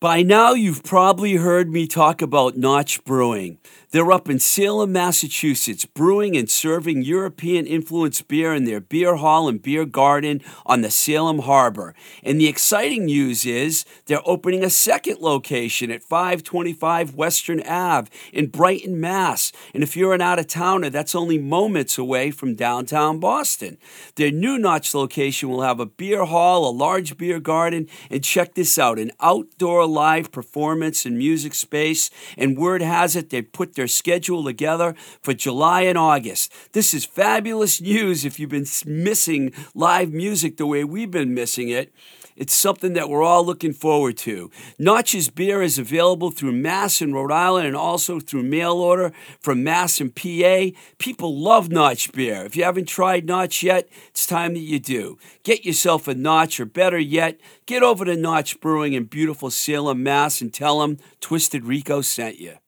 By now, you've probably heard me talk about Notch Brewing. They're up in Salem, Massachusetts, brewing and serving European influenced beer in their beer hall and beer garden on the Salem Harbor. And the exciting news is they're opening a second location at 525 Western Ave in Brighton, Mass. And if you're an out of towner, that's only moments away from downtown Boston. Their new Notch location will have a beer hall, a large beer garden, and check this out an outdoor live performance and music space. And word has it, they've put their schedule together for July and August. This is fabulous news if you've been missing live music the way we've been missing it. It's something that we're all looking forward to. Notch's beer is available through Mass in Rhode Island and also through mail order from Mass in PA. People love Notch beer. If you haven't tried Notch yet, it's time that you do. Get yourself a Notch, or better yet, get over to Notch Brewing in beautiful Salem, Mass, and tell them Twisted Rico sent you.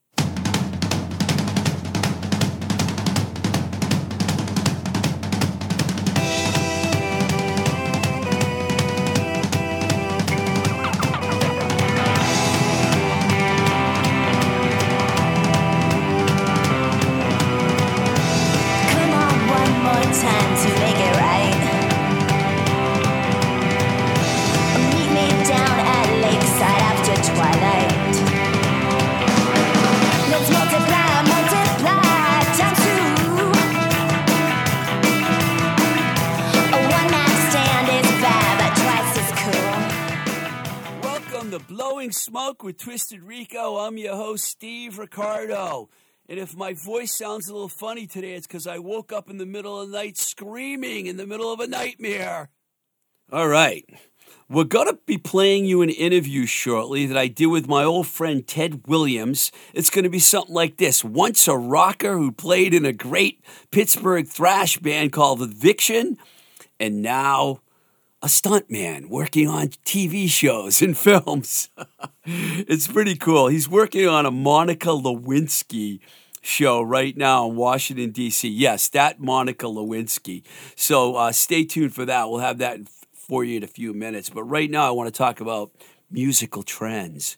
Blowing Smoke with Twisted Rico. I'm your host, Steve Ricardo. And if my voice sounds a little funny today, it's because I woke up in the middle of the night screaming in the middle of a nightmare. All right. We're going to be playing you an interview shortly that I did with my old friend Ted Williams. It's going to be something like this. Once a rocker who played in a great Pittsburgh thrash band called Eviction, and now a stuntman working on TV shows and films. it's pretty cool. He's working on a Monica Lewinsky show right now in Washington, D.C. Yes, that Monica Lewinsky. So uh, stay tuned for that. We'll have that for you in a few minutes. But right now, I want to talk about musical trends.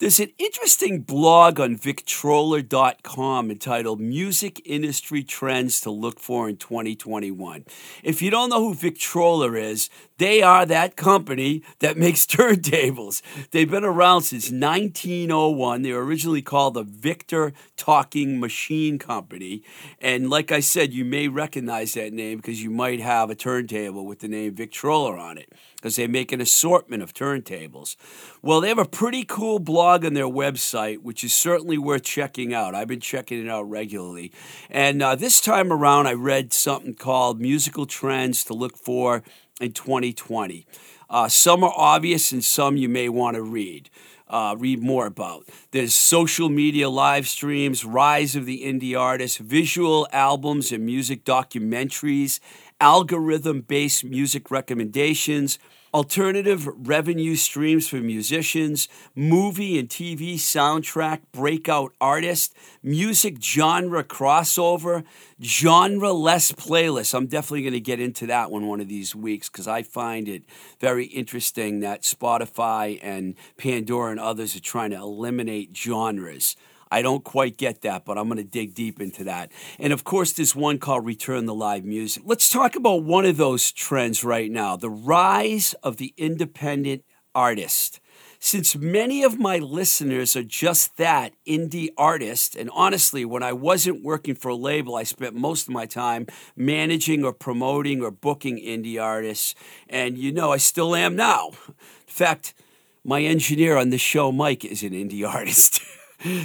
There's an interesting blog on Victrola.com entitled Music Industry Trends to Look For in 2021. If you don't know who Victrola is, they are that company that makes turntables. They've been around since 1901. They were originally called the Victor Talking Machine Company. And like I said, you may recognize that name because you might have a turntable with the name Victrola on it because they make an assortment of turntables. Well, they have a pretty cool blog on their website, which is certainly worth checking out. I've been checking it out regularly. And uh, this time around, I read something called Musical Trends to Look For in 2020. Uh, some are obvious and some you may want to read. Uh, read more about. There's social media live streams, rise of the indie artist, visual albums and music documentaries, algorithm based music recommendations, alternative revenue streams for musicians, movie and TV soundtrack breakout artist, music genre crossover, genre less playlists. I'm definitely going to get into that one one of these weeks because I find it very interesting that Spotify and Pandora and others are trying to eliminate genres. I don't quite get that, but I'm going to dig deep into that. And of course, there's one called Return the Live Music. Let's talk about one of those trends right now the rise of the independent artist. Since many of my listeners are just that indie artist, and honestly, when I wasn't working for a label, I spent most of my time managing or promoting or booking indie artists. And you know, I still am now. In fact, my engineer on this show, Mike, is an indie artist.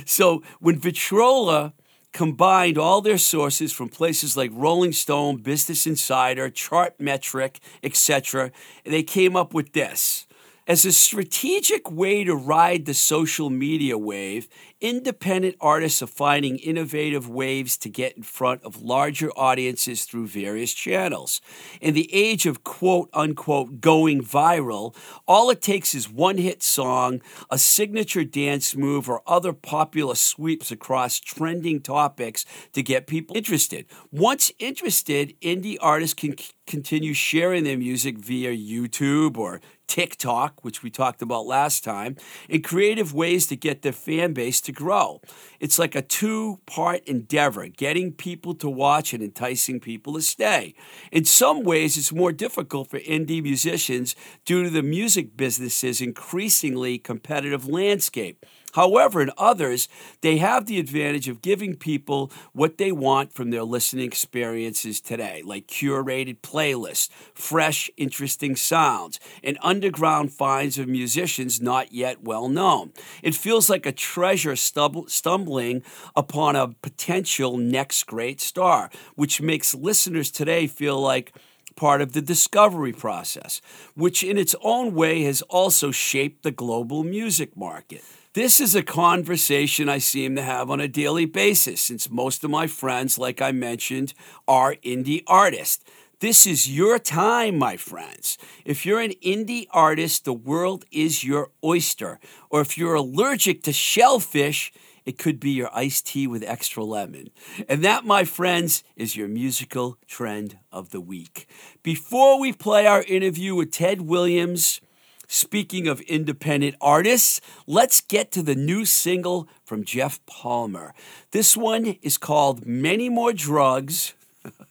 So when Victrola combined all their sources from places like Rolling Stone, Business Insider, Chartmetric, etc., they came up with this. As a strategic way to ride the social media wave, independent artists are finding innovative ways to get in front of larger audiences through various channels. In the age of quote unquote going viral, all it takes is one hit song, a signature dance move, or other popular sweeps across trending topics to get people interested. Once interested, indie artists can continue sharing their music via YouTube or TikTok, which we talked about last time, and creative ways to get their fan base to grow. It's like a two part endeavor getting people to watch and enticing people to stay. In some ways, it's more difficult for indie musicians due to the music business's increasingly competitive landscape. However, in others, they have the advantage of giving people what they want from their listening experiences today, like curated playlists, fresh, interesting sounds, and underground finds of musicians not yet well known. It feels like a treasure stumbling upon a potential next great star, which makes listeners today feel like part of the discovery process, which in its own way has also shaped the global music market. This is a conversation I seem to have on a daily basis since most of my friends, like I mentioned, are indie artists. This is your time, my friends. If you're an indie artist, the world is your oyster. Or if you're allergic to shellfish, it could be your iced tea with extra lemon. And that, my friends, is your musical trend of the week. Before we play our interview with Ted Williams, Speaking of independent artists, let's get to the new single from Jeff Palmer. This one is called Many More Drugs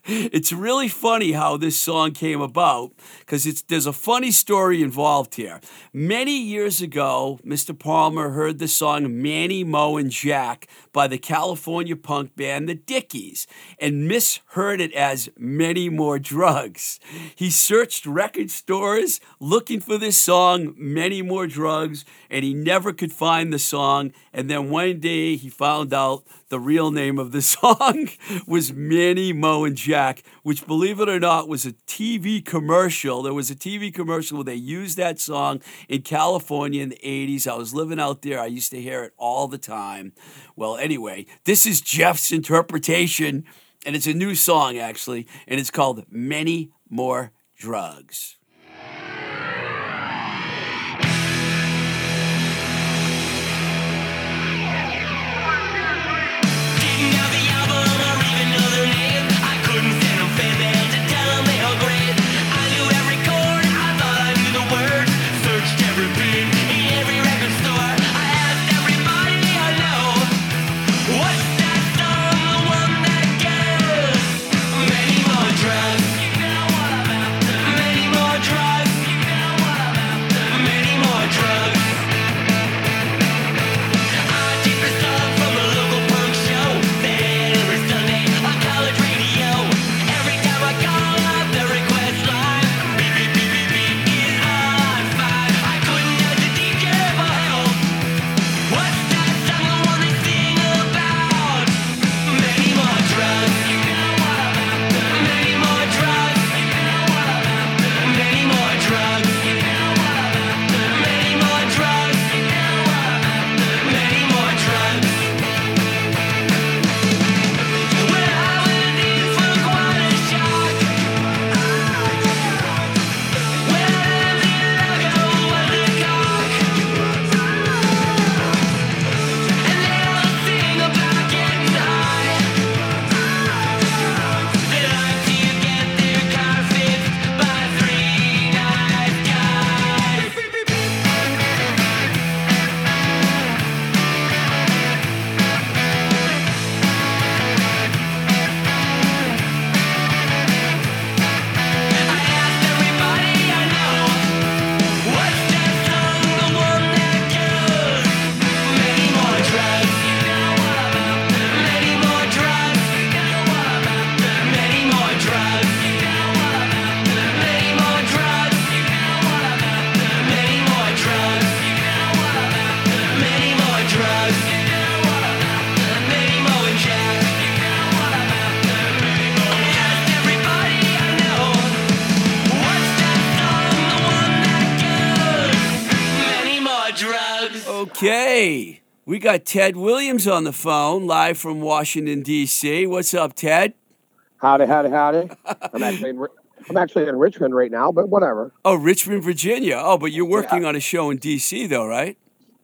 it's really funny how this song came about because it's there's a funny story involved here. Many years ago, Mr. Palmer heard the song Manny, Moe, and Jack by the California punk band The Dickies and misheard it as Many More Drugs. He searched record stores looking for this song, Many More Drugs, and he never could find the song. And then one day he found out the real name of the song was Manny, Moe, and Jack, which, believe it or not, was a TV commercial. There was a TV commercial where they used that song in California in the 80s. I was living out there. I used to hear it all the time. Well, anyway, this is Jeff's interpretation, and it's a new song, actually, and it's called Many More Drugs. Got Ted Williams on the phone, live from Washington, D.C. What's up, Ted? Howdy, howdy, howdy. I'm actually in, I'm actually in Richmond right now, but whatever. Oh, Richmond, Virginia. Oh, but you're working yeah. on a show in D.C., though, right?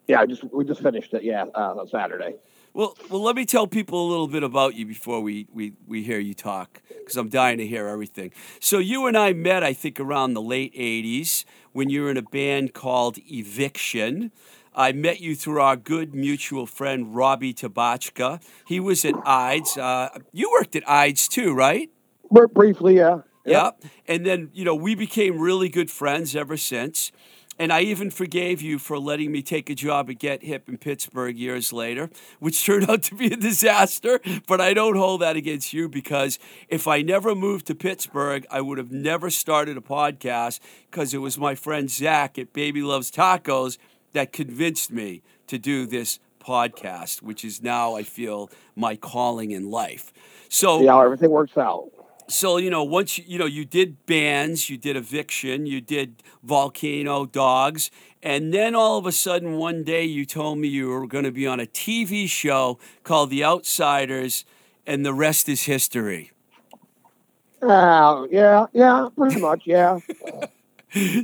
Yeah, I just we just finished it. Yeah, uh, on Saturday. Well, well, let me tell people a little bit about you before we, we, we hear you talk, because I'm dying to hear everything. So you and I met, I think, around the late '80s when you were in a band called Eviction. I met you through our good mutual friend Robbie Tabachka. He was at IDES. Uh, you worked at IDES too, right? Br- Briefly, yeah. Yeah. And then, you know, we became really good friends ever since. And I even forgave you for letting me take a job at Get Hip in Pittsburgh years later, which turned out to be a disaster. But I don't hold that against you because if I never moved to Pittsburgh, I would have never started a podcast because it was my friend Zach at Baby Loves Tacos that convinced me to do this podcast, which is now, I feel, my calling in life. So, yeah, everything works out. so you know once you, you know you did bands you did eviction you did volcano dogs and then all of a sudden one day you told me you were going to be on a tv show called the outsiders and the rest is history Uh, yeah, yeah, pretty much, yeah.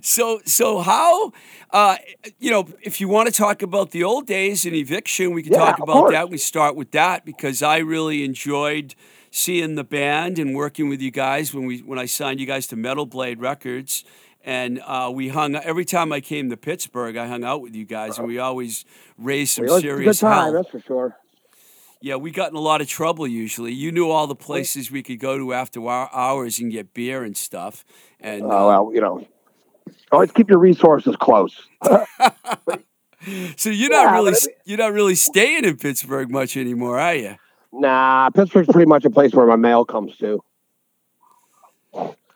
so so how uh, you know if you want to talk about the old days and eviction we can Yeah, talk about that we start with that because i really enjoyed seeing the band and working with you guys when we when i signed you guys to metal blade records and uh, we hung every time i came to pittsburgh i hung out with you guys and we always raised some a good serious time, hell that's for sure. yeah, we got in a lot of trouble usually. You knew all the places we could go to after our hours and get beer and stuff. And Oh uh, well, you know, always keep your resources close. So you're not Yeah, really but I mean- you're not really staying in Pittsburgh much anymore, are you? Nah, Pittsburgh's pretty much a place where my mail comes to.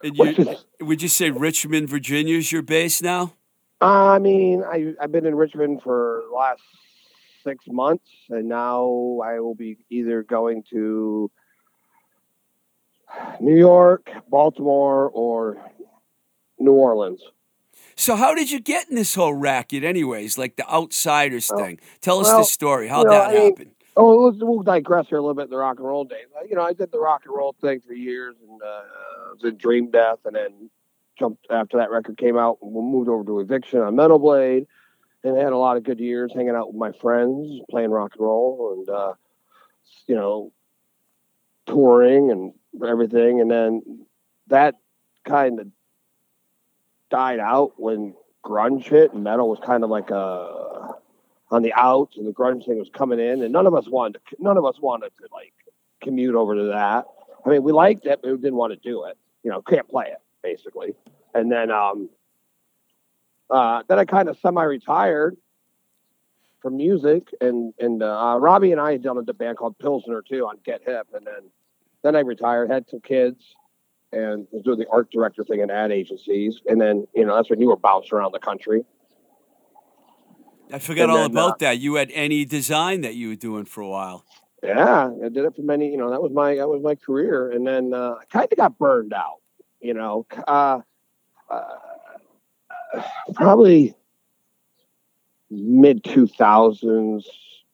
And you, is, would you say Richmond, Virginia is your base now? I mean, I I've been in Richmond for the last six months, and now I will be either going to New York, Baltimore, or New Orleans. So how did you get in this whole racket, anyways? Like the outsiders thing. Tell us well, the story. You know, that I mean. Oh, let's, we'll digress here a little bit in the rock and roll days. You know, I did the rock and roll thing for years, and uh, was in Dream Death, and then jumped after that record came out. We moved over to Eviction on Metal Blade, and I had a lot of good years hanging out with my friends, playing rock and roll, and uh, you know, touring and everything. And then that kind of died out when grunge hit, and metal was kind of like a on the outs, and the grunge thing was coming in, and none of us wanted to, none of us wanted to like commute over to that. I mean, we liked it, but we didn't want to do it. You know, can't play it basically. And then, um, uh, then I kind of semi-retired from music, and and uh, Robbie and I had done a band called Pilsner too on Get Hip, and then then I retired, had some kids, and was doing the art director thing in ad agencies, and then you know that's when you were bouncing around the country. I forgot and all then, about uh, that. You had any design that you were doing for a while. Yeah, I did it for many. You know, that was my that was my career, and then uh, I kind of got burned out. You know, uh, uh, probably mid two thousands,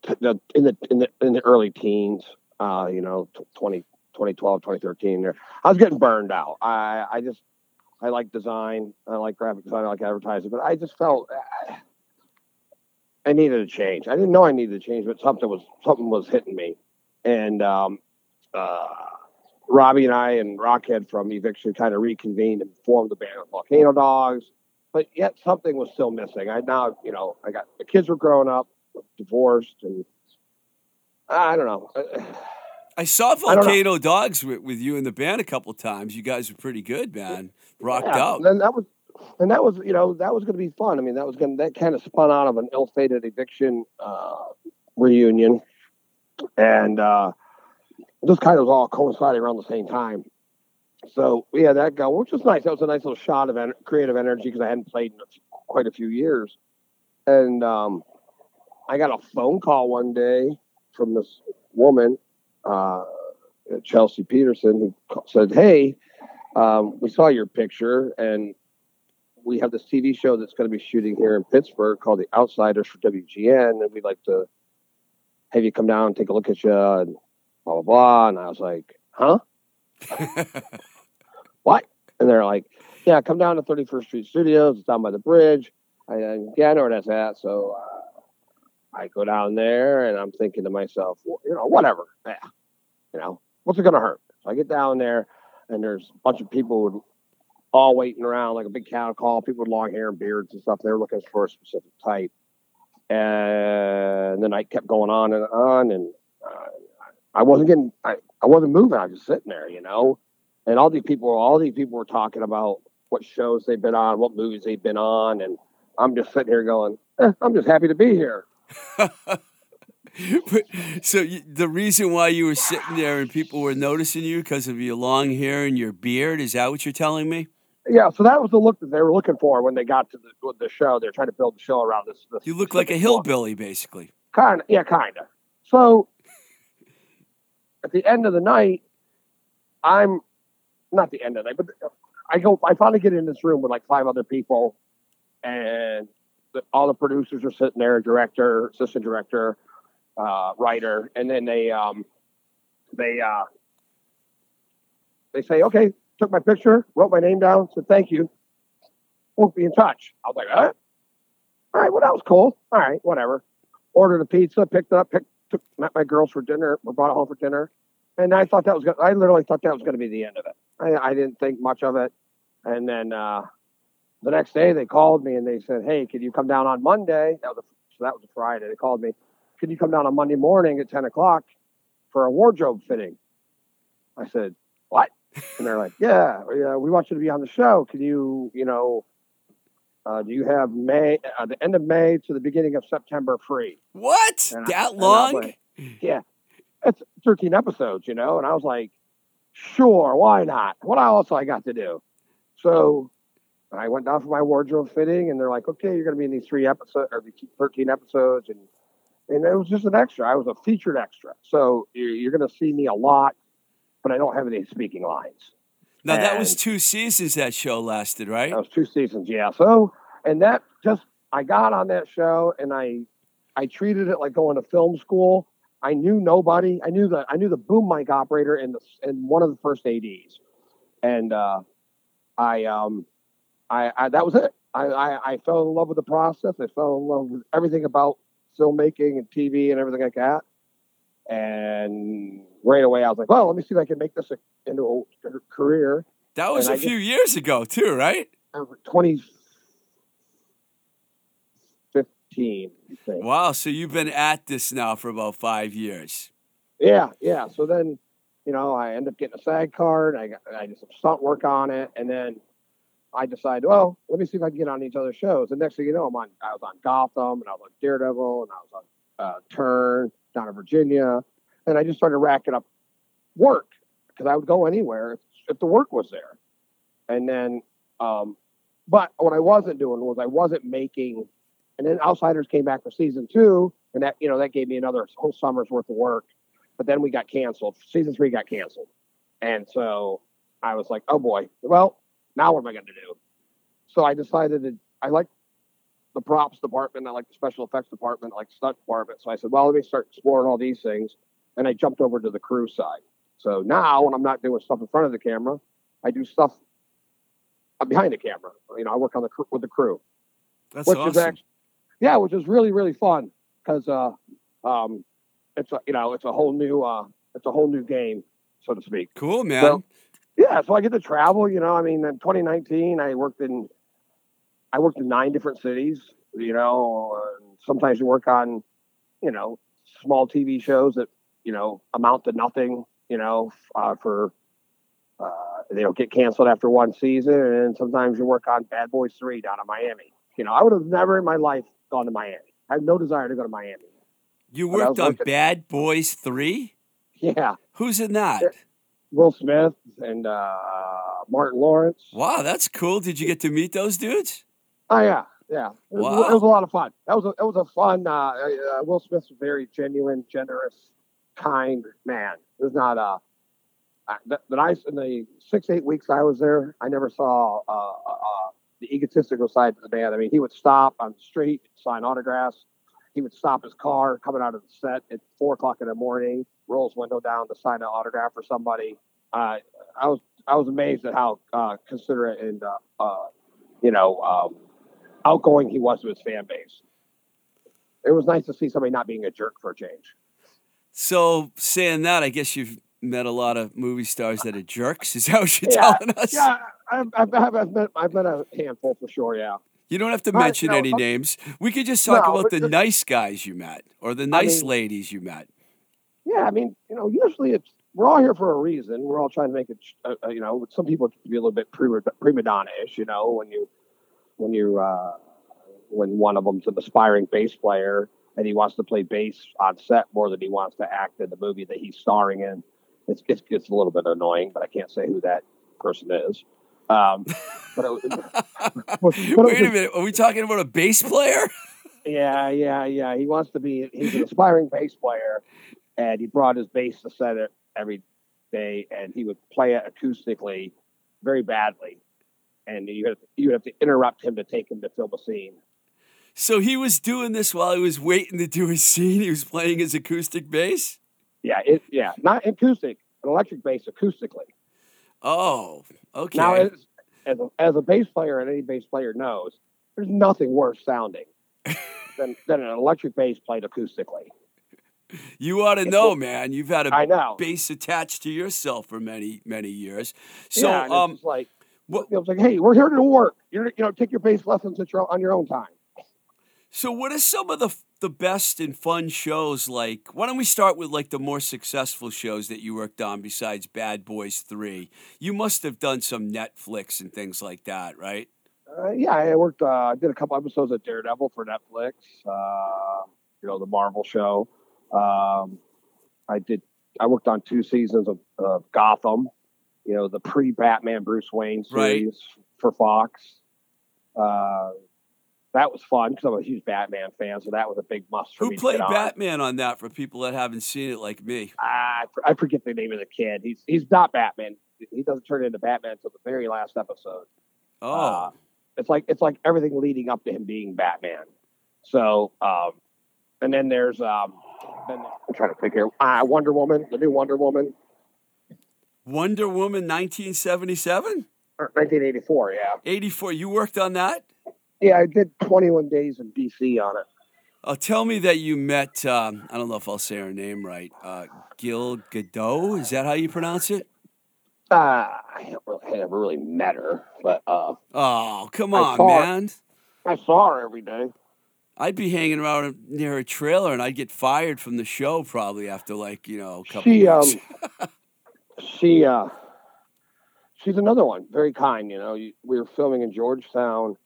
in the in the in the early teens. Uh, you know, 20, 2012, 2013. There, I was getting burned out. I I just I like design, I like graphic design, I like advertising, but I just felt. I needed a change. I didn't know I needed a change, but something was something was hitting me. And um, uh, Robbie and I and Rockhead from Eviction kind of reconvened and formed the band Volcano Dogs. But yet something was still missing. I now, you know, I got the kids were growing up, divorced, and I don't know. I saw. Volcano Dogs with, with you in the band a couple times. You guys were pretty good, man. Rocked Yeah, out. And that was, and that was, you know, that was going to be fun. I mean, that was going that kind of spun out of an ill-fated eviction uh, reunion, and uh, this kind of was all coinciding around the same time. So we had that go, which was nice. That was a nice little shot of en- creative energy because I hadn't played in quite a few years, and um, I got a phone call one day from this woman, uh, Chelsea Peterson, who said, "Hey." um, we saw your picture and we have this TV show that's going to be shooting here in Pittsburgh called The Outsiders for WGN. And we'd like to have you come down and take a look at you and blah, blah, blah. And I was like, huh? what? And they're like, yeah, come down to 31st Street Studios. It's down by the bridge. And, I, yeah, I know where that's at. So uh, I go down there and I'm thinking to myself, well, you know, whatever. Yeah. You know, what's it going to hurt? So I get down there and there's a bunch of people all waiting around like a big cattle call, people with long hair and beards and stuff. They were looking for a specific type. And the night kept going on and on. And uh, I wasn't getting, I, I wasn't moving. I was just sitting there, you know. And all these people, all these people were talking about what shows they've been on, what movies they've been on, and I'm just sitting here going, eh, I'm just happy to be here. so you, the reason why you were sitting there and people were noticing you because of your long hair and your beard is that what you're telling me? Yeah, so that was the look that they were looking for when they got to the, the show. They're trying to build the show around this. this you look like a hillbilly, basically. Kind of, yeah, kind of. So at the end of the night, I'm not the end of the night, but I go. I finally get in this room with like five other people, and the, all the producers are sitting there, director, assistant director, uh, writer, and then they um, they uh, they say, okay, took my picture, wrote my name down, said thank you. Won't be in touch. I was like, huh? All right, well that was cool. All right, whatever. Ordered a pizza, picked it up, picked, took met my girls for dinner, we brought it home for dinner, and I thought that was good. I literally thought that was going to be the end of it. I, I didn't think much of it, and then uh, the next day they called me and they said, hey, can you come down on Monday? That was a, so that was a Friday. They called me. Can you come down on Monday morning at ten o'clock for a wardrobe fitting? I said, what? and they're like, yeah, yeah, we want you to be on the show. Can you, you know, uh, do you have May, uh, the end of May to the beginning of September free? What? And that I, long? Like, yeah, it's 13 episodes, you know. And I was like, sure, why not? What else I got to do? So I went down for my wardrobe fitting, and they're like, okay, you're going to be in these three episodes or the 13 episodes, and and it was just an extra. I was a featured extra, so you're, you're going to see me a lot but I don't have any speaking lines. Now and that was two seasons that show lasted, right? That was two seasons, yeah. So, and that just I got on that show and I I treated it like going to film school. I knew nobody. I knew the I knew the boom mic operator and the and one of the first ads, and uh, I um I, I that was it. I, I I fell in love with the process. I fell in love with everything about filmmaking and TV and everything like that. And right away, I was like, "Well, let me see if I can make this a, into a career." that was and a I few years ago, too, right? uh, 2015, I think. Wow. So you've been at this now for about five years. Yeah, yeah. So then, you know, I end up getting a SAG card. I got, I did some stunt work on it, and then I decided, well, let me see if I can get on these other shows. And next thing you know, I'm on. I was on Gotham, and I was on Daredevil, and I was on uh, Turn down in Virginia, and I just started racking up work because I would go anywhere if, if the work was there. And then, um, but what I wasn't doing was I wasn't making. And then Outsiders came back for season two, and that you know that gave me another whole summer's worth of work. But then we got canceled. Season three got canceled, and so I was like, oh boy, well now what am I going to do? So I decided that I like the props department, I like the special effects department, I like the stunt department. So I said, well, let me start exploring all these things, and I jumped over to the crew side. So now when I'm not doing stuff in front of the camera, I do stuff behind the camera. You know, I work on the with the crew That's which awesome. is actually yeah, which is really really fun because uh, um, it's a you know it's a whole new uh, it's a whole new game so to speak. cool, man. So- Yeah, so I get to travel. You know, I mean, in 2019, I worked in I worked in nine different cities. You know, and sometimes you work on you know small TV shows that you know amount to nothing. You know, uh, for uh, they don't get canceled after one season, and sometimes you work on Bad Boys Three down in Miami. You know, I would have never in my life gone to Miami. I have no desire to go to Miami. you worked on working- Bad Boys 3? Yeah, Who's in that? Will Smith and uh, Martin Lawrence. Wow, that's cool. Did you get to meet those dudes? Oh yeah, yeah. It was, Wow. it was a lot of fun. That was a, it was a fun. Uh, uh, Will Smith's a very genuine, generous, kind man. Was not uh, I- the, the nice in the six eight weeks I was there. I never saw uh, uh, uh, the egotistical side of the man. I mean, he would stop on the street, sign autographs. He would stop his car coming out of the set at four o'clock in the morning, roll his window down to sign an autograph for somebody. Uh, I was I was amazed at how uh, considerate and uh, uh, you know um, outgoing he was to his fan base. it was nice to see somebody not being a jerk for a change. So saying that, I guess you've met a lot of movie stars that are jerks. Is that what you're Yeah, telling us? Yeah, I've, I've, I've, met, I've met a handful for sure. Yeah. You don't have to mention no, any names. We could just talk No, about the just- nice guys you met or the nice mean- ladies you met. Yeah, I mean, you know, usually it's we're all here for a reason. We're all trying to make it. Uh, uh, you know, some people can be a little bit prima, prima donna-ish. You know, when you when you uh, when one of them's an aspiring bass player and he wants to play bass on set more than he wants to act in the movie that he's starring in. It's it's, it's a little bit annoying, but I can't say who that person is. Um, but it, but- but it was Wait a minute. Are we talking about a bass player? Yeah, yeah, yeah. He wants to be. He's an aspiring bass player, and he brought his bass to set it every day, and he would play it acoustically, very badly, and you have you have to interrupt him to take him to film a scene. So he was doing this while he was waiting to do his scene. He was playing his acoustic bass. Yeah, it, yeah, not acoustic, an electric bass acoustically. Oh, okay. Now, as as a, as a bass player, and any bass player knows, there's nothing worse sounding than than an electric bass played acoustically. you ought to know, man. You've had a bass attached to yourself for many, many years. So, yeah, um, like what, it was like, hey, we're here to work. You're, you know, take your bass lessons at your, on your own time. So, what are some of the the best and fun shows like? Why don't we start with like the more successful shows that you worked on besides Bad Boys Three? You must have done some Netflix and things like that, right? Uh, yeah, I worked. Uh, I did a couple episodes of Daredevil for Netflix. Uh, you know, the Marvel show. Um, I did. I worked on two seasons of, of Gotham. You know, the pre-Batman Bruce Wayne Right. series for Fox. That was fun because I'm a huge Batman fan, so that was a big must for Who me. to played get on. Batman on that for people that haven't seen it like me? I, I forget the name of the kid. He's he's not Batman. He doesn't turn into Batman until the very last episode. Oh, Uh, it's like it's like everything leading up to him being Batman. So, um, and then there's um, then I'm trying to figure uh, Wonder Woman, the new Wonder Woman, Wonder Woman 1977? or 1984. Yeah, 84. You worked on that? Yeah, I did 21 days in DC on it. Oh, tell me that you met, um, I don't know if I'll say her name right, uh, Gil Gadot? Is that how you pronounce it? Uh, I really, I never really met her, but uh, Oh, come I on, her. man. I saw her every day. I'd be hanging around near a trailer and I'd get fired from the show probably after like, you know, a couple She um, she uh, she's another one. Very kind. You know, we were filming in Georgetown,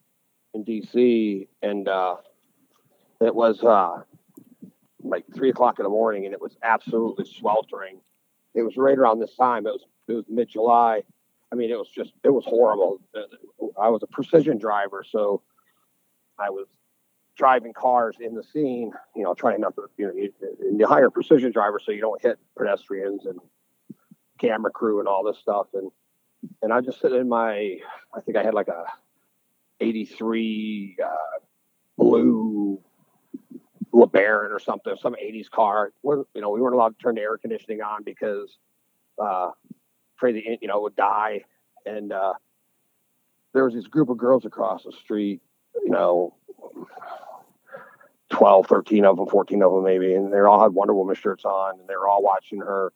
in DC, and uh, it was uh, like three o'clock in the morning, and it was absolutely sweltering. It was right around this time. It was it was mid July. I mean, it was just it was horrible. Uh, I was a precision driver, so I was driving cars in the scene. You know, trying not to you know you, you hire precision driver so you don't hit pedestrians and camera crew and all this stuff. And and I just sit in my I think I had like a '83 uh, blue LeBaron or something, some '80s car. We're, you know, we weren't allowed to turn the air conditioning on because uh, the you know would die. And uh, there was this group of girls across the street. You know. 12, 13 of them, 14 of them maybe, and they all had Wonder Woman shirts on, and they were all watching her,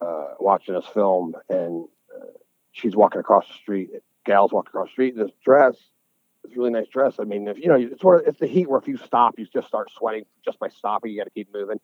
uh, watching us film, and uh, she's walking across the street. Gal's walking across the street in this dress, this really nice dress. I mean, if you know, it's sort of it's the heat where if you stop, you just start sweating just by stopping. You got to keep moving.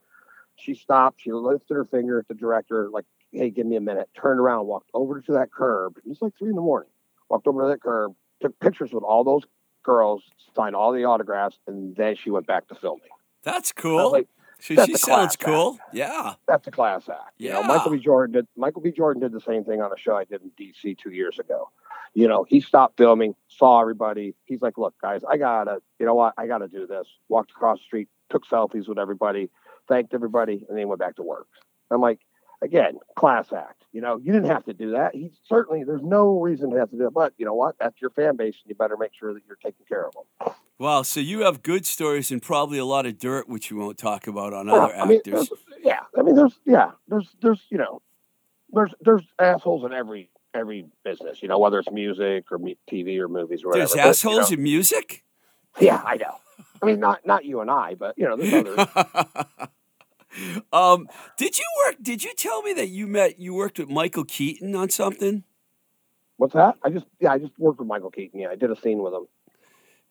She stopped. She lifted her finger at the director, like, "Hey, give me a minute." Turned around, walked over to that curb. It was like three in the morning. Walked over to that curb, took pictures with all those girls, signed all the autographs, and then she went back to filming. That's cool. like, that's she sounds cool. Yeah. that's a class act. You know, Yeah. Michael B. Jordan did Michael B. Jordan did the same thing on a show I did in DC two years ago. You know, he stopped filming, saw everybody. He's like, "Look, guys, I gotta, you know what? I gotta do this." Walked across the street, took selfies with everybody, thanked everybody, and then went back to work. I'm like, again, class act. You know, you didn't have to do that. He certainly, there's no reason to have to do it. But you know what? That's your fan base, and you better make sure that you're taking care of them. Wow. So you have good stories and probably a lot of dirt, which you won't talk about on Well, other I mean, actors. yeah, I mean, there's yeah, there's there's you know, there's there's assholes in every every business, you know, whether it's music or TV or movies or whatever. There's But, you assholes know, in music? Yeah, I know. I mean, not not you and I, but you know, there's others. um, did you work? Did you tell me that you met? You worked with Michael Keaton on something? What's that? I just yeah, I just worked with Michael Keaton. Yeah, I did a scene with him.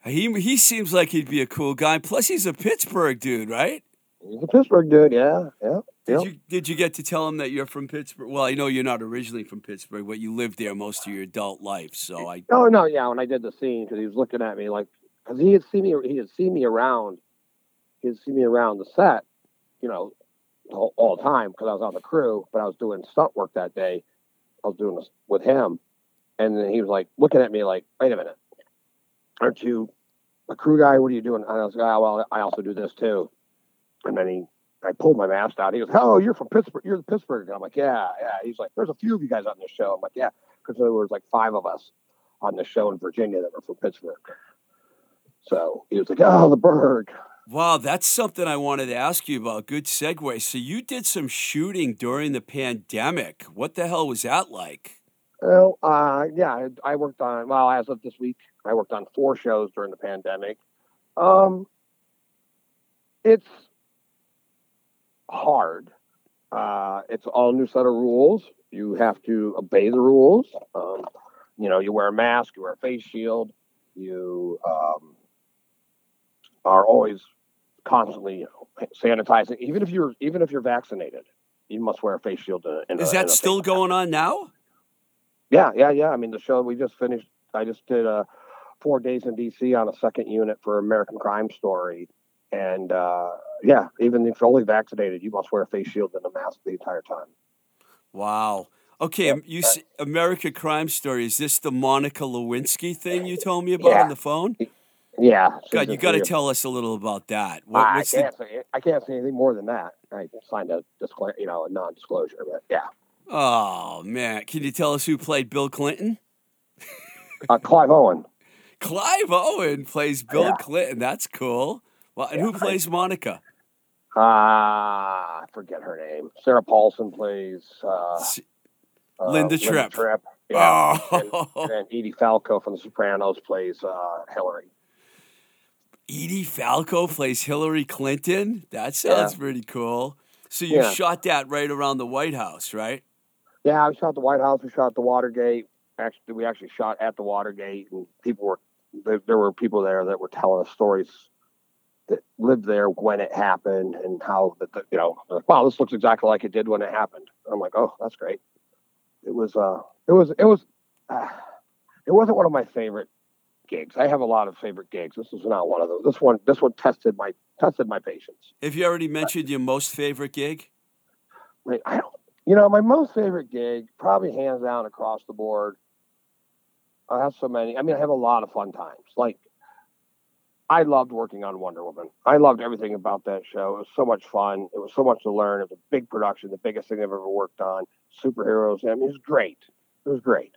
He he seems like he'd be a cool guy. Plus, he's a Pittsburgh dude, right? He's a Pittsburgh dude. Yeah, yeah. Did yeah. you did you get to tell him that you're from Pittsburgh? Well, I know you're not originally from Pittsburgh, but you lived there most of your adult life. So I Oh no, yeah. When I did the scene, because he was looking at me like, because he had seen me, he had seen me around, he had seen me around the set, you know, all, all the time because I was on the crew, but I was doing stunt work that day. I was doing this with him, and then he was like looking at me like, "Wait a minute, aren't you a crew guy? What are you doing?" And I was like, oh, "Well, I also do this too." And then he, I pulled my mask out. He goes, "Oh, you're from Pittsburgh. You're the Pittsburgh." guy." I'm like, "Yeah, yeah." He's like, "There's a few of you guys on this show." I'm like, "Yeah," because there was like five of us on the show in Virginia that were from Pittsburgh. So he was like, "Oh, the bird." Wow, that's something I wanted to ask you about. Good segue. So you did some shooting during the pandemic. What the hell was that like? Well, uh, yeah, I, I worked on. Well, as of this week, I worked on four shows during the pandemic. Um, it's hard. Uh, it's all new set of rules. You have to obey the rules. Um, you know, you wear a mask, you wear a face shield, you um, are always constantly you know, sanitizing. Even if you're even if you're vaccinated, you must wear a face shield. In, in Is a- that still going on now? yeah, yeah, yeah. I mean, the show we just finished. I just did uh, four days in DC on a second unit for American Crime Story, and uh, yeah, even if you're only vaccinated, you must wear a face shield and a mask the entire time. Wow. Okay, um, you see, America Crime Story. Is this the Monica Lewinsky thing you told me about Yeah. on the phone? Yeah, God, you got to tell us a little about that. What, I what's the, can't say I can't say anything more than that. I signed a discla- you know, a non-disclosure, but yeah. oh man, can you tell us who played Bill Clinton? Uh, Clive Owen. Clive Owen plays Bill Yeah. Clinton. That's cool. Well, and Yeah, who plays Monica? Ah, I forget her name. Sarah Paulson plays uh, uh, Linda Tripp. Tripp. Yeah. Oh, And then Edie Falco from The Sopranos plays uh, Hillary. Edie Falco plays Hillary Clinton. That sounds pretty cool. So you Yeah. shot that right around the White House, right? Yeah, we shot the White House. We shot the Watergate. Actually, we actually shot at the Watergate, and people were there, there were people there that were telling us stories that lived there when it happened and how that the, you know, like, wow, this looks exactly like it did when it happened. I'm like, oh, that's great. It was uh, it was it was uh, it wasn't one of my favorite gigs. I have a lot of favorite gigs. This was not one of those. This one this one tested my tested my patience. Have you already mentioned your most favorite gig? Like, I don't, you know, my most favorite gig, probably hands down across the board. I have so many. I mean, I have a lot of fun times. Like, I loved working on Wonder Woman. I loved everything about that show. It was so much fun. It was so much to learn. It was a big production, the biggest thing I've ever worked on. Superheroes. I mean, it was great. It was great.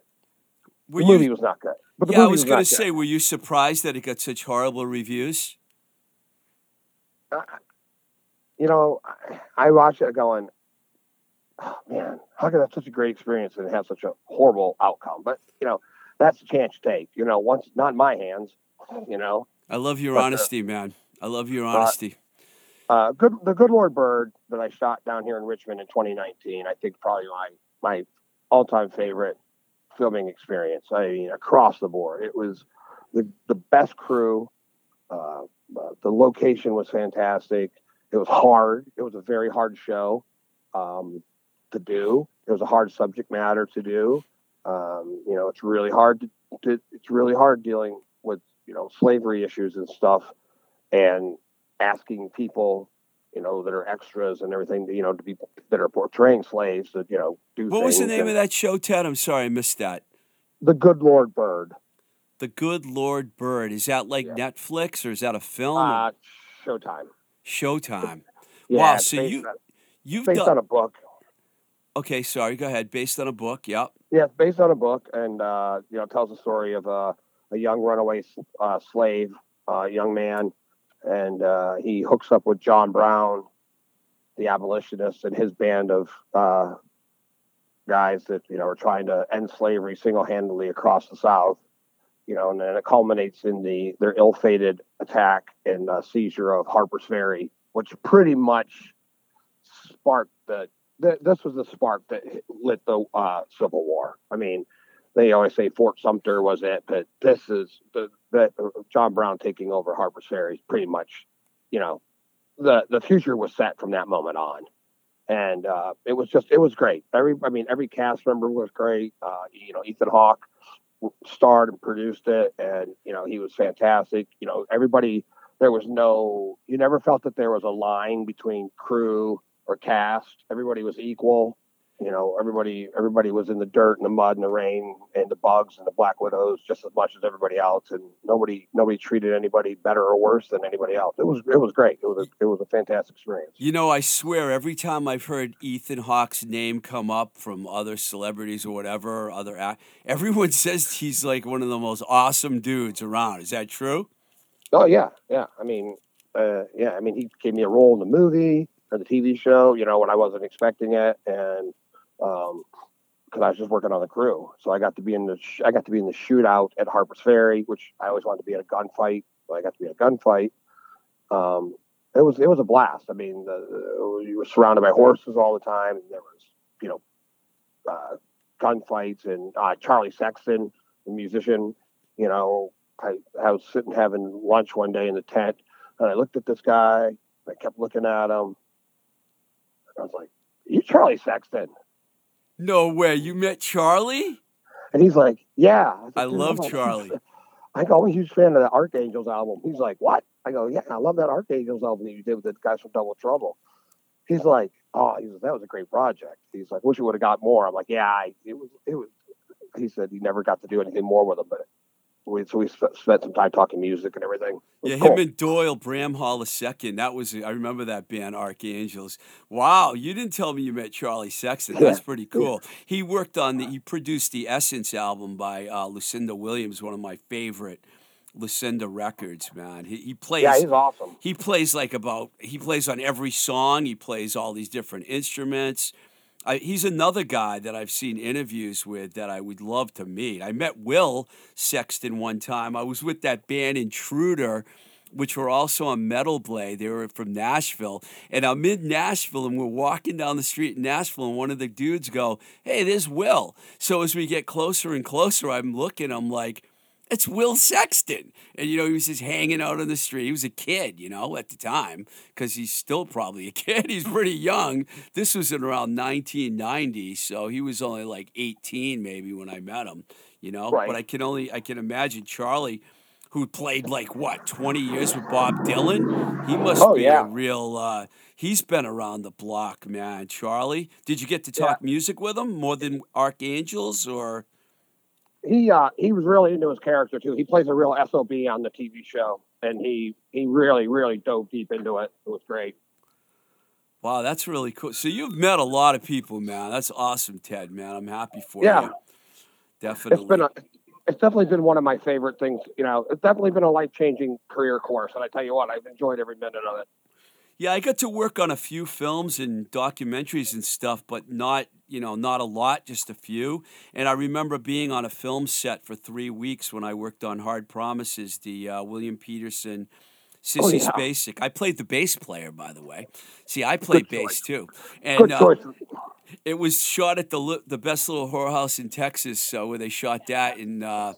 Were the movie was not good. But the Yeah, I was was going to say, were you surprised that it got such horrible reviews? you know, I, I watch it going, oh, man, how can that such a great experience and have such a horrible outcome? But you know, that's the chance you take. You know, once not in my hands. You know, I love your But, uh, honesty, man. I love your honesty. uh, good the Good Lord Bird that I shot down here in Richmond in 2019. I think probably my my all time favorite filming experience. I mean, across the board, it was the the best crew. Uh, uh, the location was fantastic. It was hard. It was a very hard show um, to do. It was a hard subject matter to do. Um, you know, it's really hard to, to. It's really hard dealing with you know slavery issues and stuff, and asking people, you know, that are extras and everything, you know, to be that are portraying slaves that you know do. What was the name and- of that show, Ted? I'm sorry, I missed that. The Good Lord Bird. The Good Lord Bird. Is that like Yeah. Netflix or is that a film? Uh, Showtime. Showtime. Yeah, Wow, so you- on- You've based done. on a book. Okay, sorry. Go ahead. Based on a book. Yep. Yeah, it's based on a book, and uh, you know, tells the story of a, a young runaway uh, slave, uh, young man, and uh, he hooks up with John Brown, the abolitionist, and his band of uh, guys that you know are trying to end slavery single-handedly across the South. you know, and then it culminates in the their ill-fated attack and uh, seizure of Harper's Ferry, which pretty much sparked the. this was the spark that lit the uh, Civil War. I mean, they always say Fort Sumter was it, but this is the that John Brown taking over Harper's Ferry. Pretty much, you know, the the future was set from that moment on, and uh, it was just it was great. Every I mean, every cast member was great. Uh, you know, Ethan Hawke starred and produced it, and you know he was fantastic. You know, everybody there was no you never felt that there was a line between crew or cast. Everybody was equal. You know, everybody everybody was in the dirt and the mud and the rain and the bugs and the black widows just as much as everybody else, and nobody nobody treated anybody better or worse than anybody else. It was it was great. It was a, it was a fantastic experience. You know, I swear, every time I've heard Ethan Hawke's name come up from other celebrities or whatever, other act, everyone says he's like one of the most awesome dudes around. Is that true? Oh yeah, yeah. I mean, uh, yeah. I mean, he gave me a role in the movie or the TV show. You know, when I wasn't expecting it, and um, because I was just working on the crew, so I got to be in the sh- I got to be in the shootout at Harper's Ferry, which I always wanted to be in a gunfight. So I got to be in a gunfight. Um, it was it was a blast. I mean, the, you were surrounded by horses all the time, and there was you know uh, gunfights and uh, Charlie Sexton, the musician. You know, I, I was sitting having lunch one day in the tent, and I looked at this guy. I kept looking at him. I was like, "You Charlie Sexton?" No way. You met Charlie? And he's like, "Yeah." I "Dude, love I'm Charlie. I go, I'm a huge fan of the Arc Angels album. He's like, what? I go, yeah, I love that Arc Angels album that you did with the guys from Double Trouble. He's like, oh, he was, that was a great project. He's like, wish you would have got more. I'm like, yeah, I, it was, it was. He said he never got to do anything more with them, but we so we spent some time talking music and everything. Yeah, cool. him and Doyle Bramhall II. That was I remember that band Arc Angels. Wow, you didn't tell me you met Charlie Sexton. That's pretty cool. He worked on the he produced the Essence album by uh, Lucinda Williams, one of my favorite Lucinda records, man. He he plays yeah, he's awesome. he plays like about he plays on every song he plays all these different instruments I, he's another guy that i've seen interviews with that i would love to meet. I met will sexton one time. I was with that band intruder which were also on metal blade. They were from nashville. And i'm in nashville and we're walking down the street in nashville and one of the dudes go hey there's will. So as we get closer and closer i'm looking i'm like it's Will Sexton. And, you know, he was just hanging out on the street. He was a kid, you know, at the time, because he's still probably a kid. He's pretty young. This was in around 1990, so he was only like 18 maybe when I met him, you know. Right. But I can only, I can imagine Charlie, who played like, what, 20 years with Bob Dylan? He must Oh, be yeah. a real, uh, he's been around the block, man. Charlie, did you get to talk music with him more than Arc Angels or? He uh he was really into his character too. He plays a real sob on the TV show, and he he really really dove deep into it. It was great. Wow, that's really cool. So you've met a lot of people, man. That's awesome, Ted, man. I'm happy for you. Yeah. you. Definitely. It's been a it's definitely been one of my favorite things. You know, it's definitely been a life changing career course, and I tell you what, I've enjoyed every minute of it. Yeah, I got to work on a few films and documentaries and stuff, but not, you know, not a lot, just a few. And I remember being on a film set for three weeks when I worked on Hard Promises, the uh, William Petersen Sissy Oh, yeah. Spacek. I played the bass player, by the way. See, I played Good bass too. And Good uh. It was shot at the the best little whorehouse in Texas, uh, where they shot that in uh,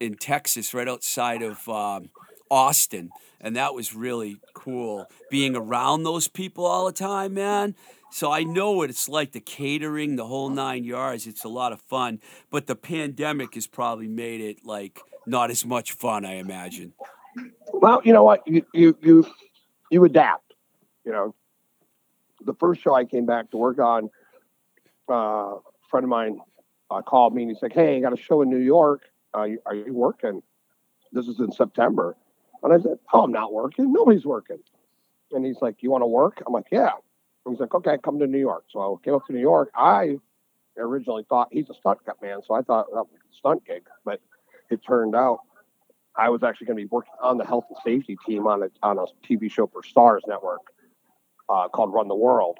in Texas, right outside of um, Austin, and that was really cool. Being around those people all the time, man. So I know what it's like the catering, the whole nine yards. It's a lot of fun, but the pandemic has probably made it like not as much fun. I imagine. Well, you know what? You you you you adapt. You know, the first show I came back to work on, uh, a friend of mine uh, called me and he's like, "Hey, I got a show in New York. Uh, are you working?" This is in September, and I said, "Oh, I'm not working. Nobody's working." And he's like, "You want to work?" I'm like, "Yeah." And he's like, "Okay, come to New York." So I came up to New York. I originally thought he's a stunt cut man, so I thought that was a stunt gig, but it turned out I was actually going to be working on the health and safety team on a on a TV show for Starz Network uh, called Run the World,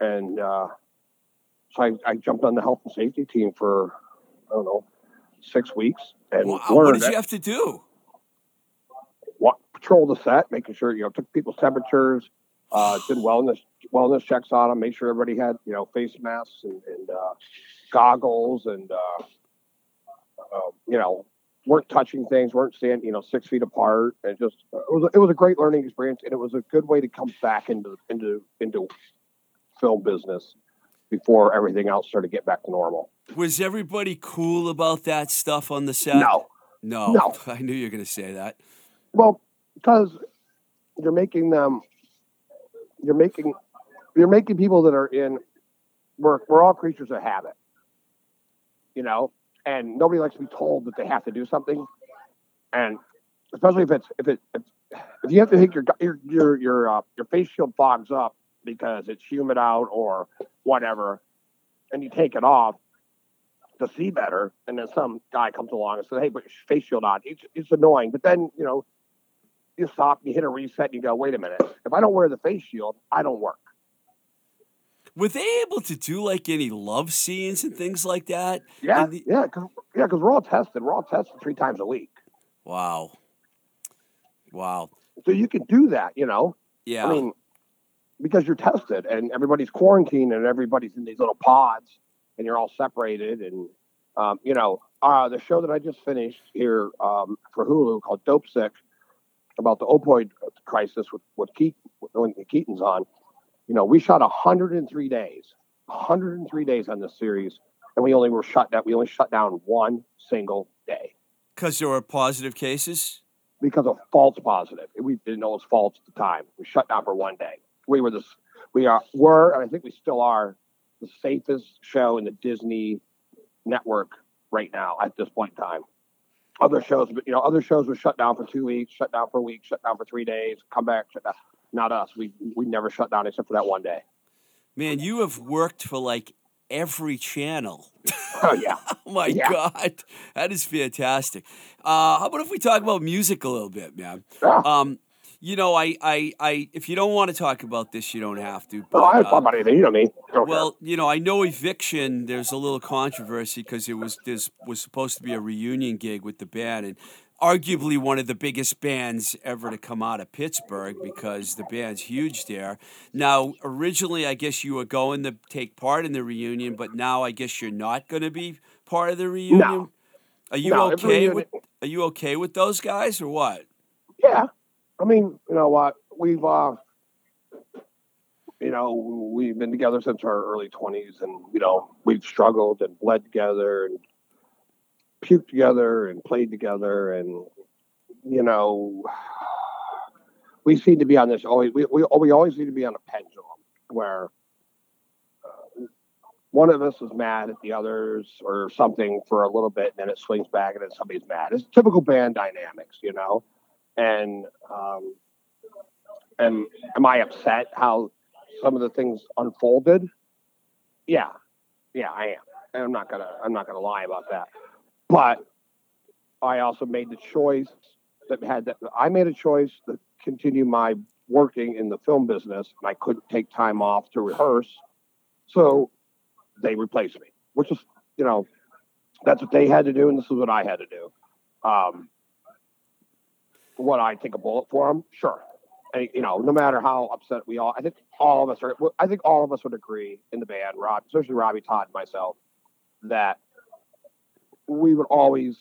and uh, so I, I jumped on the health and safety team for I don't know six weeks and Wow, learned what did it. you have to do? Patrol the set, making sure you know took people's temperatures, uh, did wellness wellness checks on them, made sure everybody had you know face masks and, and uh, goggles, and uh, uh, you know weren't touching things, weren't standing you know six feet apart, and just it was it was a great learning experience, and it was a good way to come back into into into film business before everything else started to get back to normal. Was everybody cool about that stuff on the set? No, No. No. I knew you were going to say that. Well, because you're making them, you're making, you're making people that are in. We're we're all creatures of habit, you know, and nobody likes to be told that they have to do something, and especially if it's if it if, if you have to take your your your your uh, your face shield fogs up because it's humid out or whatever, and you take it off to see better, and then some guy comes along and says, "Hey, put your face shield on." It's it's annoying, but then you know you stop, you hit a reset, and you go, wait a minute. If I don't wear the face shield, I don't work. Were they able to do like any love scenes and things like that? Yeah, the- yeah, because yeah, because we're all tested. We're all tested three times a week, Wow. Wow. so you can do that. You know, Yeah. I mean, because you're tested, and everybody's quarantined, and everybody's in these little pods, and you're all separated, and um, you know, uh, the show that I just finished here um, for Hulu called Dopesick about the opioid crisis with with Keaton, when Keaton's on. You know, we shot 103 days, 103 days on this series, and we only were shut down. We only shut down one single day Because there were positive cases? because of false positive. We didn't know it was false at the time. We shut down for one day. We were this. We are were, and I think we still are, the safest show in the Disney network right now at this point in time. Other shows, but you know, other shows were shut down for two weeks, shut down for a week, shut down for three days, come back, shut down. Not us. We we never shut down except for that one day. Man, you have worked for like every channel. Oh yeah. Oh my Yeah. God. That is fantastic. Uh, how about if we talk about music a little bit, man? Yeah. Um, you know, I, I, I, if you don't want to talk about this, you don't have to. But, I don't uh, talk about anything. You know me. I don't care. Well, you know, I know Eviction. There's a little controversy because it was this was supposed to be a reunion gig with the band, and arguably one of the biggest bands ever to come out of Pittsburgh because the band's huge there. Now, originally, I guess you were going to take part in the reunion, but now I guess you're not going to be part of the reunion. Are you No, okay with Are you okay with those guys or what? Yeah. I mean, you know what? We've, uh, you know, we've been together since our early 20s and, you know, we've struggled and bled together and puked together and played together. And, you know, we seem to be on this always, we, we, we always seem to be on a pendulum where uh, one of us is mad at the others or something for a little bit, and then it swings back and then somebody's mad. It's typical band dynamics, you know and um, and am I upset how some of the things unfolded? Yeah, yeah, I am. And I'm not gonna I'm not gonna lie about that. But I also made the choice that had that I made a choice to continue my working in the film business, and I couldn't take time off to rehearse, so they replaced me, which is you know that's what they had to do, and this is what I had to do. Um, would I take a bullet for him? Sure. And, you know, no matter how upset we all, I think all of us are. I think all of us would agree in the band, Rob, especially Robbie Todd and myself, that we would always,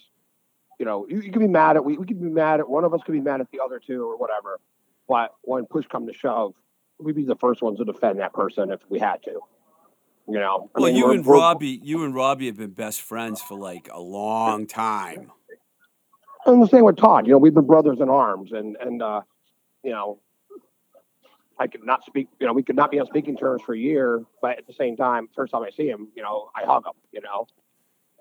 you know, you, you could be mad at we, we could be mad at one of us could be mad at the other two or whatever, but when push come to shove, we'd be the first ones to defend that person if we had to. You know, I Well, mean, you and Robbie, you and Robbie have been best friends for like a long time. And the same with Todd. You know, we've been brothers in arms, and and uh, you know, I could not speak. You know, we could not be on speaking terms for a year, but at the same time, first time I see him, you know, I hug him. You know,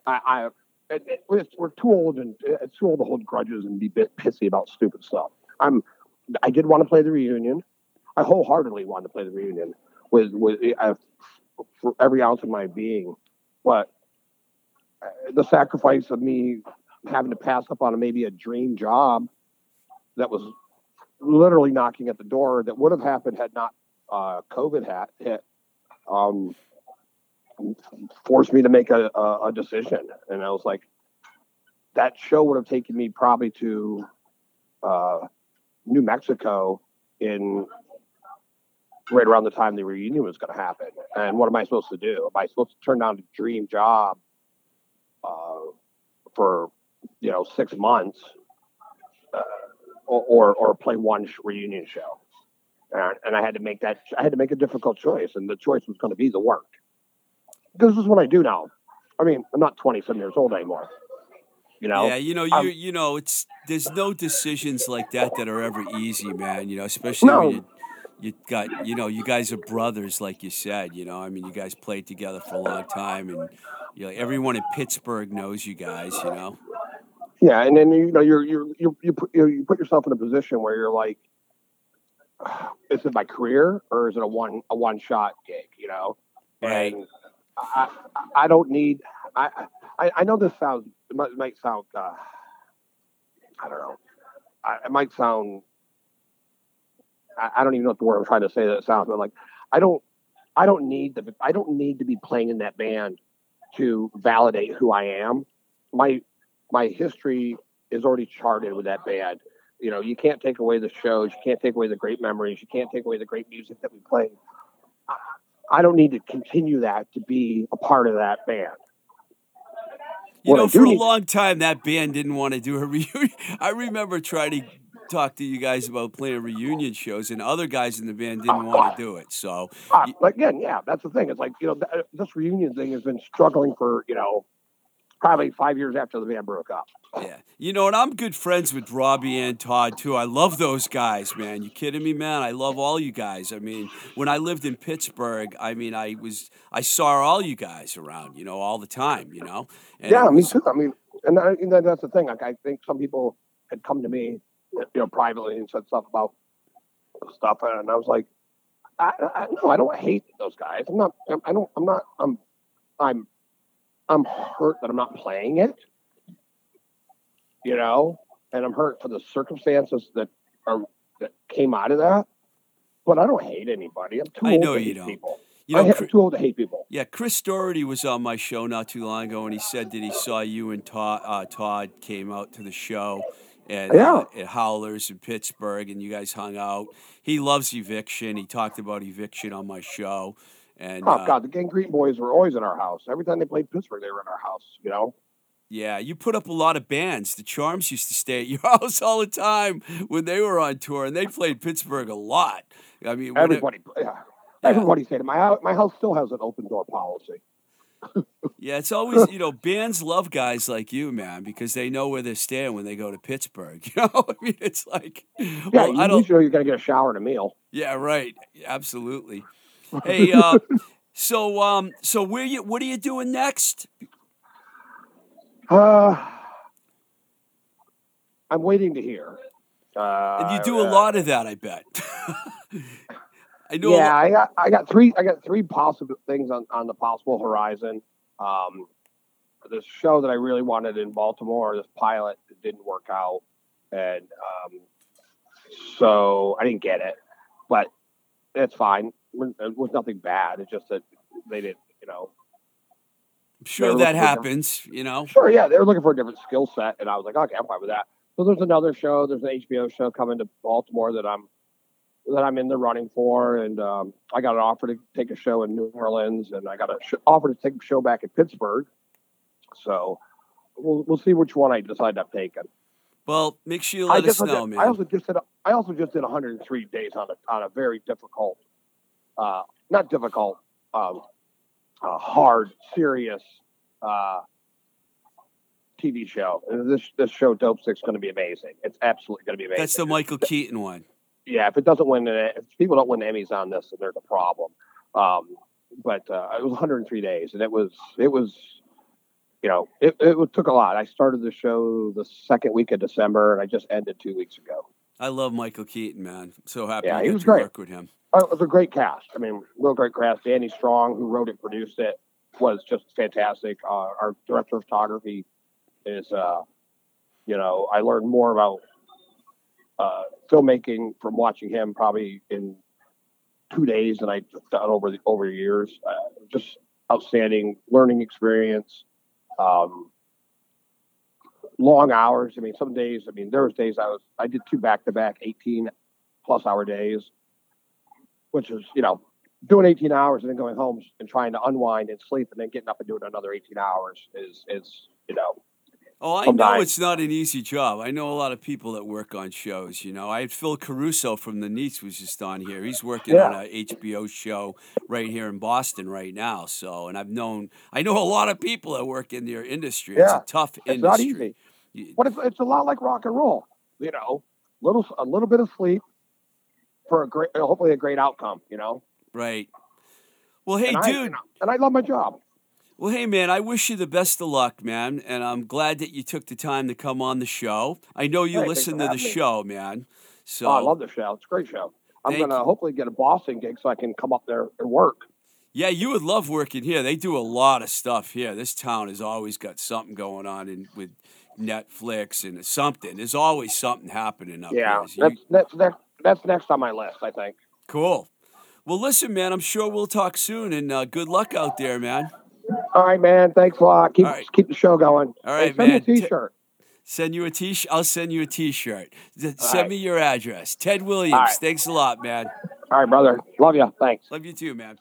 I, I it, it, we're- we're too old and it's too old to hold grudges and be bit pissy about stupid stuff. I'm. I did want to play the reunion. I wholeheartedly wanted to play the reunion with with uh, for every ounce of my being, but uh, the sacrifice of me having to pass up on maybe a dream job that was literally knocking at the door that would have happened had not uh, COVID had hit. Um, forced me to make a, a, a decision, and I was like, that show would have taken me probably to uh, New Mexico in right around the time the reunion was going to happen. And what am I supposed to do? Am I supposed to turn down a dream job uh, for you know six months, uh, or, or or play one sh- reunion show? And, and I had to make that. I had to make a difficult choice, and the choice was going to be the work. This is what I do now. I mean, I'm not 27 years old anymore. You know, Yeah, you know, you you know, it's there's no decisions like that that are ever easy, man. You know, especially No. when you you got you know, you guys are brothers, like you said. You know, I mean, you guys played together for a long time, and you know, everyone in Pittsburgh knows you guys. You know, Yeah, and then you know you're you're you you put you, you put yourself in a position where you're like, is it my career or is it a one a one shot gig? You know, Right. and I I don't need I I, I know this sounds it might, it might sound uh, I don't know I, it might sound I, I don't even know what the word I'm trying to say that it sounds but like I don't I don't need the I don't need to be playing in that band to validate who I am. My my history is already charted with that band. You know, you can't take away the shows, you can't take away the great memories, you can't take away the great music that we played. I, I don't need to continue that to be a part of that band. you What know, for a long time that band didn't want to do a reunion. I remember trying to talk to you guys about playing reunion shows, and other guys in the band didn't ah, want to ah. do it. So Ah, like, again, yeah, that's the thing. It's like you know, th- uh, this reunion thing has been struggling for you know probably five years after the band broke up. Yeah. You know, and I'm good friends with Robbie and Todd too. I love those guys, man. You kidding me, man? I love all you guys. I mean, when I lived in Pittsburgh, I mean, I was I saw all you guys around, you know, all the time, you know. And yeah, it me too. I mean, and, I, and that's the thing. Like, I think some people had come to me, you know, privately and said stuff about stuff, and I was like, I, I no, I don't hate those guys. I'm not. I don't. I'm not. I'm. I'm. I'm hurt that I'm not playing it. You know, and I'm hurt for the circumstances that are that came out of that. But I don't hate anybody. I'm too I old know to you hate don't. people. You know, I'm too old to hate people. yeah, Chris Doherty was on my show not too long ago, and he said that he saw you and Todd, uh, Todd came out to the show at, uh, at Howlers in Pittsburgh, and you guys hung out. He loves eviction. He talked about eviction on my show, and Oh uh, God, the Gang Green Boys were always in our house. Every time they played Pittsburgh, they were in our house. You know. Yeah, you put up a lot of bands. The Charms used to stay at your house all the time when they were on tour, and they played Pittsburgh a lot. I mean, when it- Everybody, yeah. Everybody said. My house, my house still has an open door policy. yeah, it's always you know bands love guys like you, man, because they know where they're staying when they go to Pittsburgh. You know, I mean, it's like, Yeah, well, you, I don't. you know you got to get a shower and a meal. Yeah, right. Absolutely. Hey, uh, so um, so where you? What are you doing next? Uh, I'm waiting to hear. Uh, And you do a lot of that, I bet. I know. Yeah, I got I got three I got three possible things on, on the possible horizon. Um, this show that I really wanted in Baltimore, this pilot, it didn't work out, and um, so I didn't get it. But it's fine. It was nothing bad. It's just that they didn't, you know. I'm sure that happens. You know. Sure, yeah, they were looking for a different skill set, and I was like, okay, I'm fine with that. So there's another show. There's an HBO show coming to Baltimore that I'm that I'm in the running for, and um, I got an offer to take a show in New Orleans, and I got an sh- offer to take a show back in Pittsburgh. So we'll we'll see which one I decide to take. taking. Well, make sure you I let us know, did, man. I also just did a, I also just did 103 days on a on a very difficult, uh, not difficult, um, uh, hard, serious uh, TV show. This this show, Dopesick's going to be amazing. It's absolutely going to be amazing. That's the Michael Keaton one. yeah. If it doesn't win, if people don't win Emmys on this, then there's a problem. Um, but uh, it was 103 days, and it was it was. You know, it, it took a lot. I started the show the second week of December, and I just ended two weeks ago. I love Michael Keaton, man. So happy Yeah, you he was to great. work with him. Oh, it was a great cast. I mean, real great cast. Danny Strong, who wrote it, produced it, was just fantastic. Uh, our director of photography is, uh, you know, I learned more about uh, filmmaking from watching him probably in two days than I've done over the over years. Uh, just outstanding learning experience. Um, long hours. I mean, some days. I mean, there was days I was I did two back to back, eighteen plus hour days, which is you know doing eighteen hours and then going home and trying to unwind and sleep and then getting up and doing another eighteen hours is is you know Oh, I know it's not an easy job. I know a lot of people that work on shows. You know, I had Phil Caruso from the Neats was just on here. He's working Yeah. on a HBO show right here in Boston right now. So, and I've known, I know a lot of people that work in their industry. Yeah. It's a tough it's not industry. easy. But it's, it's a lot like rock and roll. You know, little a little bit of sleep for a great, hopefully a great outcome. You know, Right. Well, hey, and I, dude. know, and I love my job. Well, hey, man, I wish you the best of luck, man. And I'm glad that you took the time to come on the show. I know you Hey, listen to the me. show, man. So, Oh, I love the show. It's a great show. I'm gonna hopefully get a Boston gig so I can come up there and work. yeah, you would love working here. They do a lot of stuff here. This town has always got something going on in, with Netflix and something. There's always something happening up Yeah, here. You- that's that's next that's next on my list. I think. cool. Well, listen, man, I'm sure we'll talk soon, and uh, good luck out there, man. All right, man. Thanks a lot. Keep right. keep the show going. All right, Hey, send me man. a T-shirt. Send you a t-shirt. I'll send you a t-shirt. All Send right. me your address. Ted Williams. Right. Thanks a lot, man. All right, brother. Love you. Thanks. Love you too, man.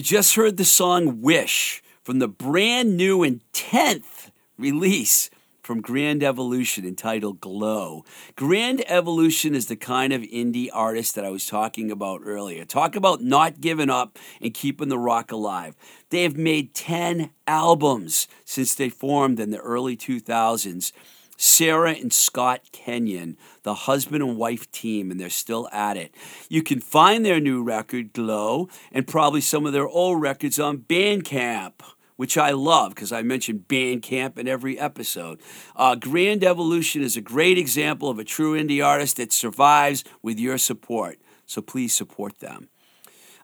You just heard the song Wish from the brand new and 10th release from Grand Evolution entitled Glow. Grand Evolution is the kind of indie artist that I was talking about earlier. Talk about not giving up and keeping the rock alive. They have made 10 albums since they formed in the early 2000s. Sarah and Scott Kenyon, the husband and wife team, and they're still at it. You can find their new record, Glow, and probably some of their old records on Bandcamp, which I love because I mention Bandcamp in every episode. Uh, Grand Evolution is a great example of a true indie artist that survives with your support, so please support them.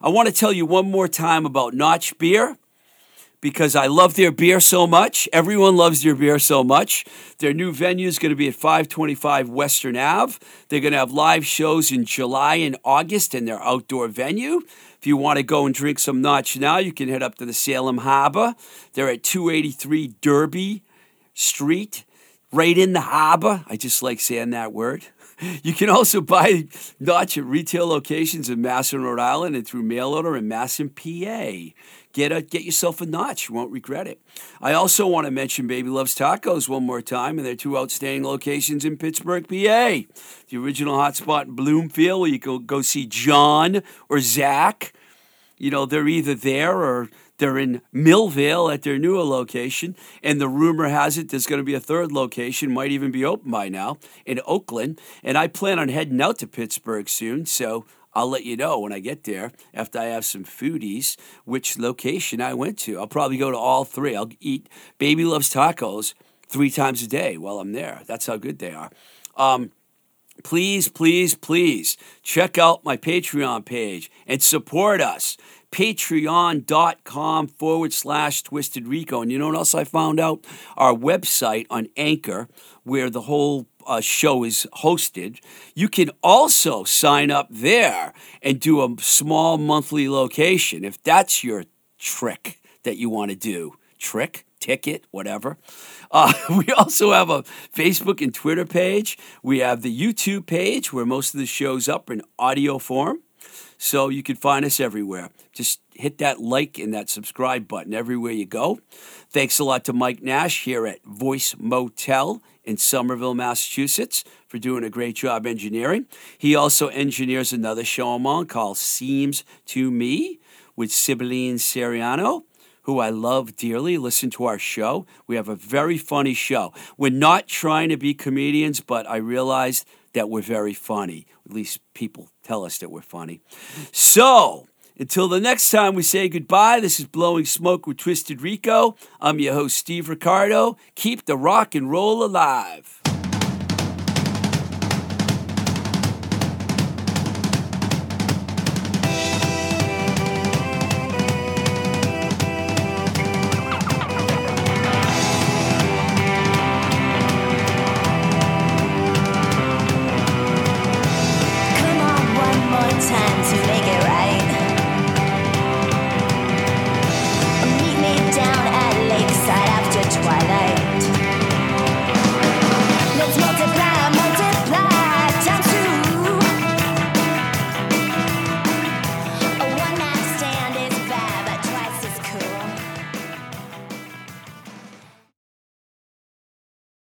I want to tell you one more time about Notch Beer because I love their beer so much. Everyone loves their beer so much. Their new venue is going to be at 525 Western Ave. They're going to have live shows in July and August in their outdoor venue. If you want to go and drink some Notch now, you can head up to the Salem Harbor. They're at 283 Derby Street, right in the harbor. I just like saying that word. You can also buy Notch at retail locations in Masson, Rhode Island, and through mail order in Masson, PA. Get a, get yourself a notch. You won't regret it. I also want to mention Baby Loves Tacos one more time, and their two outstanding locations in Pittsburgh, PA. The original hotspot in Bloomfield, where you can go see John or Zach. You know, they're either there or they're in Millvale at their newer location. And the rumor has it there's going to be a third location, might even be open by now, in Oakland. And I plan on heading out to Pittsburgh soon. So I'll let you know when I get there after I have some foodies which location I went to. I'll probably go to all three. I'll eat Baby Loves Tacos three times a day while I'm there. That's how good they are. Um, please, please, please check out my Patreon page and support us. Patreon.com forward slash Twisted Rico. And you know what else I found out? Our website on Anchor, where the whole uh, show is hosted, you can also sign up there and do a small monthly location if that's your trick that you want to do. Trick, ticket, whatever. Uh, we also have a Facebook and Twitter page. We have the YouTube page where most of the show's up in audio form. So you can find us everywhere. Just hit that like and that subscribe button everywhere you go. Thanks a lot to Mike Nash here at Voice Motel in Somerville, Massachusetts, for doing a great job engineering. He also engineers another show I'm on called Seems to Me with Sibylline Seriano, who I love dearly. Listen to our show. We have a very funny show. We're not trying to be comedians, but I realized that we're very funny. At least people tell us that we're funny. So, until the next time we say goodbye, this is Blowing Smoke with Twisted Rico. I'm your host, Steve Ricardo. Keep the rock and roll alive.